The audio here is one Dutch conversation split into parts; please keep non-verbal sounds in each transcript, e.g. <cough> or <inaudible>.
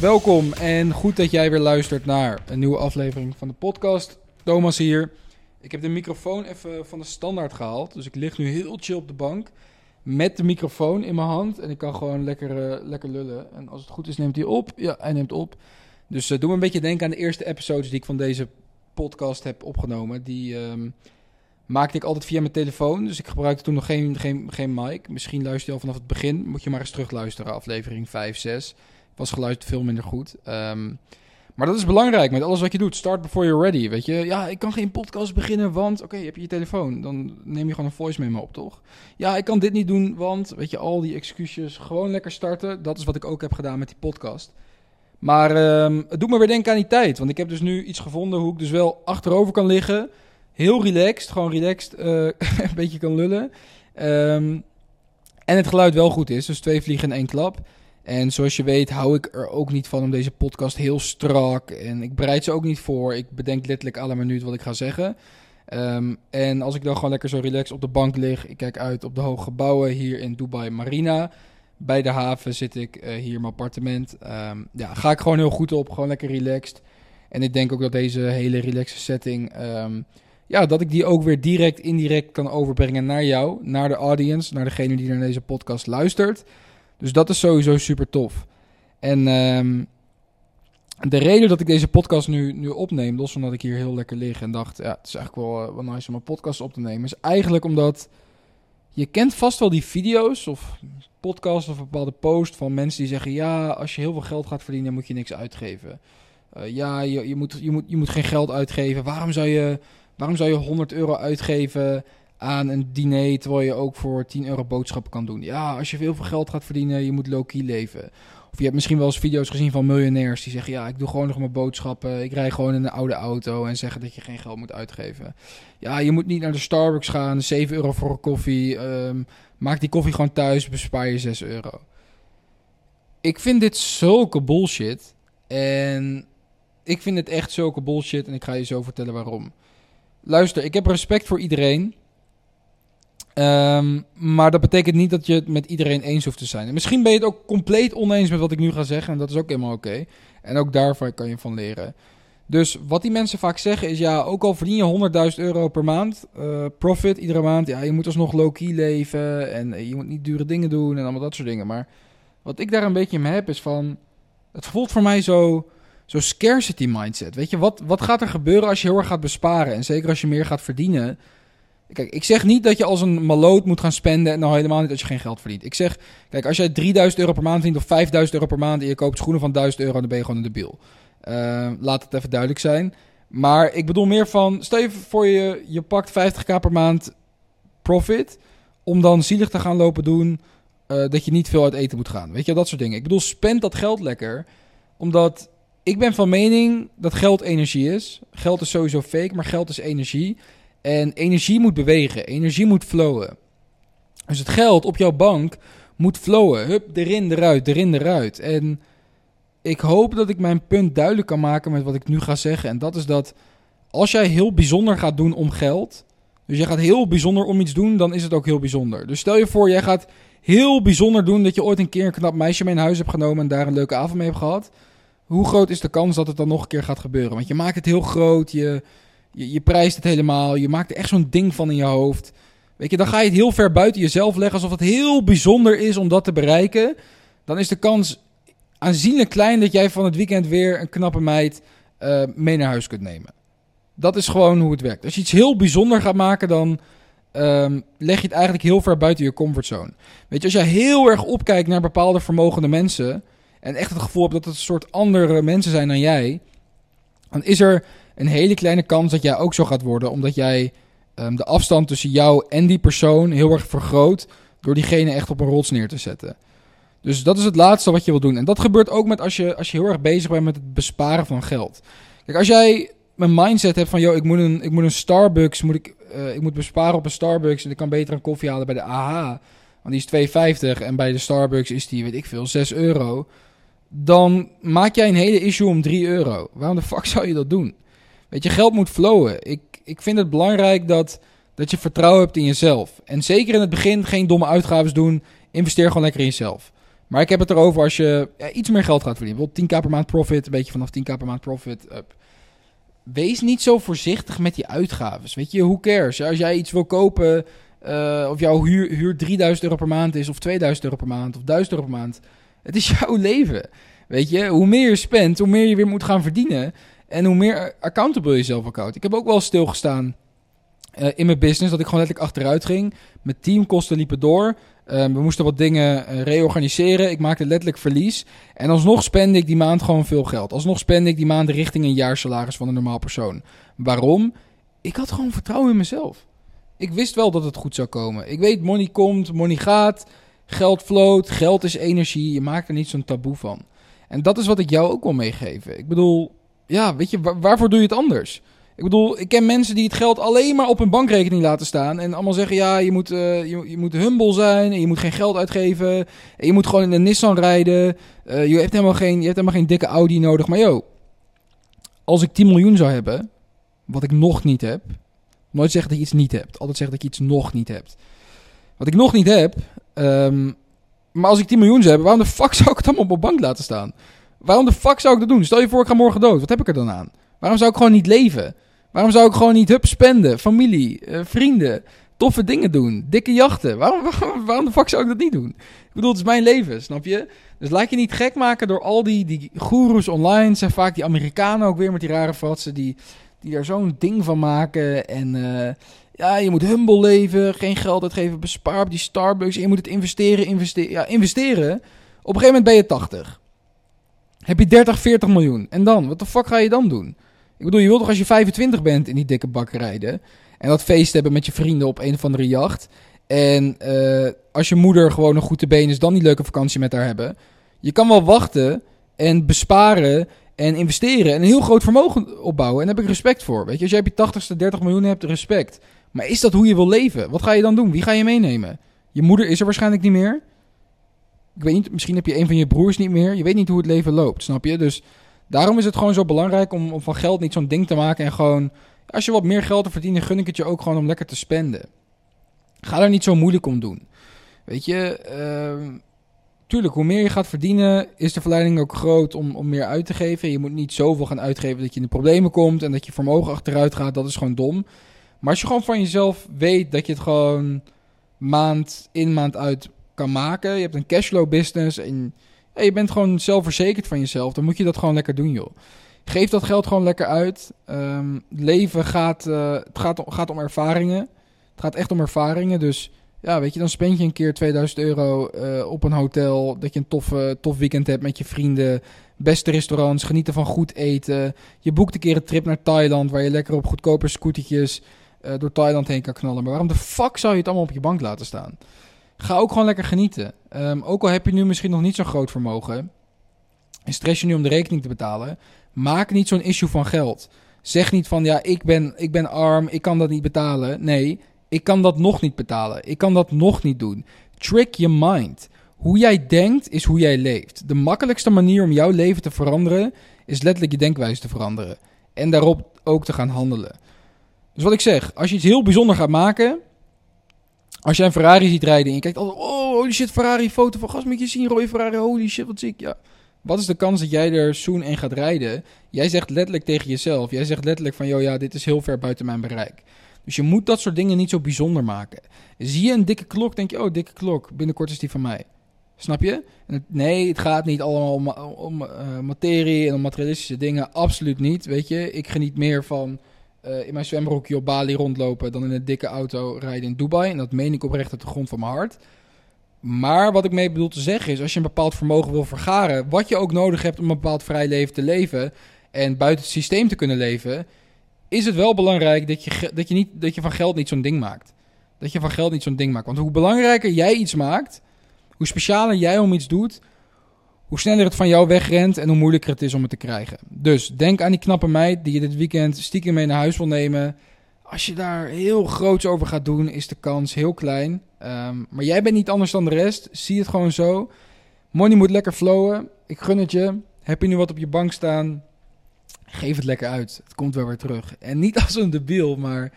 Welkom en goed dat jij weer luistert naar een nieuwe aflevering van de podcast. Thomas hier. Ik heb de microfoon even van de standaard gehaald. Dus ik lig nu heel chill op de bank met de microfoon in mijn hand. En ik kan gewoon lekker, uh, lekker lullen. En als het goed is, neemt hij op. Ja, hij neemt op. Dus uh, doe me een beetje denken aan de eerste episodes die ik van deze podcast heb opgenomen. Die um, maakte ik altijd via mijn telefoon. Dus ik gebruikte toen nog geen, geen, geen mic. Misschien luister je al vanaf het begin. Moet je maar eens terugluisteren. Aflevering 5, 6 was geluid veel minder goed. Um, maar dat is belangrijk met alles wat je doet. Start before you're ready. Weet je, ja, ik kan geen podcast beginnen, want oké, heb je je telefoon. Dan neem je gewoon een voice memo op, toch? Ja, ik kan dit niet doen, want weet je, al die excuses. Gewoon lekker starten. Dat is wat ik ook heb gedaan met die podcast. Maar um, het doet me weer denken aan die tijd. Want ik heb dus nu iets gevonden hoe ik dus wel achterover kan liggen. Heel relaxed, gewoon relaxed, uh, <laughs> een beetje kan lullen. Um, en het geluid wel goed is. Dus twee vliegen in één klap. En zoals je weet hou ik er ook niet van om deze podcast heel strak. En ik bereid ze ook niet voor. Ik bedenk letterlijk alle minuut wat ik ga zeggen. Um, en als ik dan gewoon lekker zo relaxed op de bank lig. Ik kijk uit op de hoge gebouwen hier in Dubai Marina. Bij de haven zit ik uh, hier in mijn appartement. Um, ja, ga ik gewoon heel goed op. Gewoon lekker relaxed. En ik denk ook dat deze hele relaxe setting... ja, dat ik die ook weer direct, indirect kan overbrengen naar jou. Naar de audience. Naar degene die naar deze podcast luistert. Dus dat is sowieso super tof. En um, de reden dat ik deze podcast nu, nu opneem, los van dat ik hier heel lekker lig en dacht, ja, het is eigenlijk wel, uh, wel nice om een podcast op te nemen, is eigenlijk omdat je kent vast wel die video's of podcasts of een bepaalde post van mensen die zeggen, ja, als je heel veel geld gaat verdienen, moet je niks uitgeven. Uh, ja, je, je, moet, je, moet, je moet geen geld uitgeven. Waarom zou je, waarom zou je 100 euro uitgeven aan een diner, terwijl je ook voor 10 euro boodschappen kan doen. Ja, als je veel geld gaat verdienen, je moet low-key leven. Of je hebt misschien wel eens video's gezien van miljonairs die zeggen... ja, ik doe gewoon nog mijn boodschappen, ik rij gewoon in een oude auto... en zeggen dat je geen geld moet uitgeven. Ja, je moet niet naar de Starbucks gaan, 7 euro voor een koffie. Um, maak die koffie gewoon thuis, bespaar je 6 euro. Ik vind dit zulke bullshit. En ik vind het echt zulke bullshit en ik ga je zo vertellen waarom. Luister, ik heb respect voor iedereen... Um, maar dat betekent niet dat je het met iedereen eens hoeft te zijn. En misschien ben je het ook compleet oneens met wat ik nu ga zeggen. En dat is ook helemaal oké. En ook daarvan kan je van leren. Dus wat die mensen vaak zeggen is: ja, ook al verdien je 100.000 euro per maand, uh, profit iedere maand. Ja, je moet alsnog low-key leven. En je moet niet dure dingen doen en allemaal dat soort dingen. Maar wat ik daar een beetje mee heb is van. Het voelt voor mij zo. Zo scarcity mindset. Weet je, wat, wat gaat er gebeuren als je heel erg gaat besparen? En zeker als je meer gaat verdienen. Kijk, ik zeg niet dat je als een maloot moet gaan spenden. En nou helemaal niet dat je geen geld verdient. Ik zeg, kijk, als jij 3000 euro per maand verdient of 5000 euro per maand. en je koopt schoenen van 1000 euro, dan ben je gewoon een debiel. Uh, laat het even duidelijk zijn. Maar ik bedoel meer van, stel je voor je, je pakt 50k per maand profit. Om dan zielig te gaan lopen doen. Uh, dat je niet veel uit eten moet gaan. Weet je, dat soort dingen. Ik bedoel, spend dat geld lekker. Omdat ik ben van mening dat geld energie is. Geld is sowieso fake, maar geld is energie. En energie moet bewegen, energie moet flowen. Dus het geld op jouw bank moet flowen. Hup, erin, eruit, erin, eruit. En ik hoop dat ik mijn punt duidelijk kan maken met wat ik nu ga zeggen. En dat is dat als jij heel bijzonder gaat doen om geld. Dus jij gaat heel bijzonder om iets doen, dan is het ook heel bijzonder. Dus stel je voor, jij gaat heel bijzonder doen dat je ooit een keer een knap meisje mee in huis hebt genomen en daar een leuke avond mee hebt gehad. Hoe groot is de kans dat het dan nog een keer gaat gebeuren? Want je maakt het heel groot, je, je, je prijst het helemaal. Je maakt er echt zo'n ding van in je hoofd. Weet je, dan ga je het heel ver buiten jezelf leggen. Alsof het heel bijzonder is om dat te bereiken. Dan is de kans aanzienlijk klein dat jij van het weekend weer een knappe meid uh, mee naar huis kunt nemen. Dat is gewoon hoe het werkt. Als je iets heel bijzonder gaat maken, dan um, leg je het eigenlijk heel ver buiten je comfortzone. Weet je, als jij heel erg opkijkt naar bepaalde vermogende mensen. En echt het gevoel hebt dat het een soort andere mensen zijn dan jij. Dan is er een hele kleine kans dat jij ook zo gaat worden. Omdat jij um, de afstand tussen jou en die persoon heel erg vergroot. Door diegene echt op een rots neer te zetten. Dus dat is het laatste wat je wil doen. En dat gebeurt ook met als je, als je heel erg bezig bent met het besparen van geld. Kijk, als jij een mindset hebt van, joh, ik moet een, ik moet een Starbucks, moet ik, uh, ik moet besparen op een Starbucks en ik kan beter een koffie halen bij de AH. Want die is 2,50 en bij de Starbucks is die, weet ik veel, 6 euro. Dan maak jij een hele issue om 3 euro. Waarom de fuck zou je dat doen? Weet je, geld moet flowen. Ik, ik vind het belangrijk dat, Dat je vertrouwen hebt in jezelf. En zeker in het begin geen domme uitgaven doen. Investeer gewoon lekker in jezelf. Maar ik heb het erover als je iets meer geld gaat verdienen. Bijvoorbeeld 10k per maand profit, een beetje vanaf 10k per maand profit. Wees niet zo voorzichtig met die uitgaven. Weet je, who cares? Als jij iets wil kopen, uh, of jouw huur, huur 3000 euro per maand is, of 2000 euro per maand, of 1000 euro per maand. Het is <laughs> jouw leven. Weet je, hoe meer je spendt, hoe meer je weer moet gaan verdienen. En hoe meer accountable je zelf ook houdt. Ik heb ook wel stilgestaan uh, in mijn business dat ik gewoon letterlijk achteruit ging. Mijn teamkosten liepen door. Um, we moesten wat dingen uh, reorganiseren. Ik maakte letterlijk verlies. En alsnog spende ik die maand gewoon veel geld. Alsnog spende ik die maand richting een jaarsalaris van een normaal persoon. Waarom? Ik had gewoon vertrouwen in mezelf. Ik wist wel dat het goed zou komen. Ik weet, money komt, money gaat. Geld floot, geld is energie. Je maakt er niet zo'n taboe van. En dat is wat ik jou ook wil meegeven. Ik bedoel, ja, weet je, waarvoor doe je het anders? Ik bedoel, ik ken mensen die het geld alleen maar op hun bankrekening laten staan. En allemaal zeggen, ja, je moet, uh, je, moet humble zijn. En je moet geen geld uitgeven. En je moet gewoon in een Nissan rijden. Uh, je, hebt helemaal geen, je hebt helemaal geen dikke Audi nodig. Maar yo, als ik 10 miljoen zou hebben, wat ik nog niet heb. Nooit zeggen dat je iets niet hebt. Altijd zeggen dat je iets nog niet hebt. Wat ik nog niet heb. Um, maar als ik 10 miljoen zou hebben, waarom de fuck zou ik het allemaal op mijn bank laten staan? Waarom de fuck zou ik dat doen? Stel je voor, ik ga morgen dood. Wat heb ik er dan aan? Waarom zou ik gewoon niet leven? Waarom zou ik gewoon niet hup spenden? Familie, uh, vrienden, toffe dingen doen, dikke jachten. <laughs> Waarom, waarom, de fuck zou ik dat niet doen? Ik bedoel, het is mijn leven, snap je? Dus laat je niet gek maken door al die, die goeroes online. zijn vaak die Amerikanen ook weer met die rare fratsen die, die daar zo'n ding van maken. En uh, ja, je moet humble leven, geen geld uitgeven, bespaar op die Starbucks. En je moet het investeren, investeren. Ja, investeren. Op een gegeven moment ben je 80. Heb je 30, 40 miljoen. En dan? Wat de fuck ga je dan doen? Ik bedoel, je wilt toch als je 25 bent in die dikke bak rijden. En dat feest hebben met je vrienden op een of andere jacht. En uh, als je moeder gewoon een goede been is, dan die leuke vakantie met haar hebben. Je kan wel wachten en besparen en investeren en een heel groot vermogen opbouwen. En daar heb ik respect voor. Weet je, als jij op je 80ste 30 miljoen hebt, respect. Maar is dat hoe je wil leven? Wat ga je dan doen? Wie ga je meenemen? Je moeder is er waarschijnlijk niet meer. Ik weet niet, misschien heb je een van je broers niet meer. Je weet niet hoe het leven loopt, snap je? Dus daarom is het gewoon zo belangrijk om, om van geld niet zo'n ding te maken. En gewoon, als je wat meer geld te verdienen, gun ik het je ook gewoon om lekker te spenden. Ga er niet zo moeilijk om doen. Weet je, uh, tuurlijk, hoe meer je gaat verdienen, is de verleiding ook groot om, om meer uit te geven. Je moet niet zoveel gaan uitgeven dat je in de problemen komt en dat je vermogen achteruit gaat. Dat is gewoon dom. Maar als je gewoon van jezelf weet dat je het gewoon maand in, maand uit kan maken. Je hebt een cashflow business en je bent gewoon zelfverzekerd van jezelf. Dan moet je dat gewoon lekker doen, joh. Geef dat geld gewoon lekker uit. Um, leven gaat, uh, het gaat, gaat om ervaringen. Het gaat echt om ervaringen. Dus ja, weet je, dan spend je een keer 2000 euro uh, op een hotel. Dat je een tof, tof weekend hebt met je vrienden. Beste restaurants, genieten van goed eten. Je boekt een keer een trip naar Thailand waar je lekker op goedkope scootertjes uh, door Thailand heen kan knallen. Maar waarom de fuck zou je het allemaal op je bank laten staan? Ga ook gewoon lekker genieten. Um, ook al heb je nu misschien nog niet zo'n groot vermogen. En stress je nu om de rekening te betalen. Maak niet zo'n issue van geld. Zeg niet van ja, ik ben, ik ben arm, ik kan dat niet betalen. Nee, ik kan dat nog niet betalen. Ik kan dat nog niet doen. Trick your mind. Hoe jij denkt is hoe jij leeft. De makkelijkste manier om jouw leven te veranderen is letterlijk je denkwijze te veranderen. En daarop ook te gaan handelen. Dus wat ik zeg, als je iets heel bijzonder gaat maken. Als jij een Ferrari ziet rijden en je kijkt altijd, oh holy shit, Ferrari, foto van gas, moet je zien, rode Ferrari, holy shit, wat zie ik. Ja. Wat is de kans dat jij er soon in gaat rijden? Jij zegt letterlijk tegen jezelf, jij zegt letterlijk van, joh ja, dit is heel ver buiten mijn bereik. Dus je moet dat soort dingen niet zo bijzonder maken. Zie je een dikke klok, denk je, oh, dikke klok, binnenkort is die van mij. Snap je? nee, het gaat niet allemaal om, uh, materie en om materialistische dingen. Absoluut niet, weet je. Ik geniet meer van uh, in mijn zwembroekje op Bali rondlopen dan in een dikke auto rijden in Dubai. En dat meen ik oprecht uit de grond van mijn hart. Maar wat ik mee bedoel te zeggen is, als je een bepaald vermogen wil vergaren, wat je ook nodig hebt om een bepaald vrij leven te leven en buiten het systeem te kunnen leven, is het wel belangrijk dat je, dat je, niet, dat je van geld niet zo'n ding maakt. Dat je van geld niet zo'n ding maakt. Want hoe belangrijker jij iets maakt, hoe specialer jij om iets doet, hoe sneller het van jou wegrent en hoe moeilijker het is om het te krijgen. Dus denk aan die knappe meid die je dit weekend stiekem mee naar huis wil nemen. Als je daar heel groots over gaat doen, is de kans heel klein. Um, maar jij bent niet anders dan de rest. Zie het gewoon zo. Money moet lekker flowen. Ik gun het je. Heb je nu wat op je bank staan? Geef het lekker uit. Het komt wel weer terug. En niet <laughs> als een debiel, maar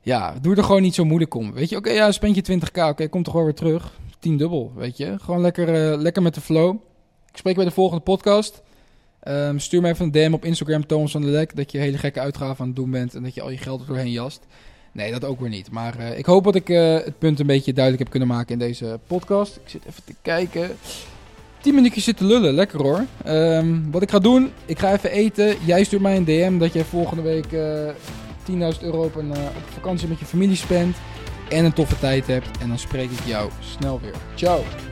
Ja, doe er gewoon niet zo moeilijk om. Weet je, oké, ja, spend je 20k. Oké, kom toch wel weer terug. 10 dubbel, weet je. Gewoon lekker, eh, lekker met de flow. Ik spreek bij de volgende podcast. Ehm, stuur me even een DM op Instagram, Thomas van der Lek, dat je hele gekke uitgaven aan het doen bent en dat je al je geld er doorheen jast. Nee, dat ook weer niet. Maar eh, ik hoop dat ik eh, het punt een beetje duidelijk heb kunnen maken in deze podcast. Ik zit even te kijken. 10 minuutjes zitten lullen, lekker hoor. Ehm, wat ik ga doen, ik ga even eten. Jij stuurt mij een DM dat jij volgende week 10.000 euro op, een, op vakantie met je familie spendt. En een toffe tijd hebt. En dan spreek ik jou snel weer. Ciao.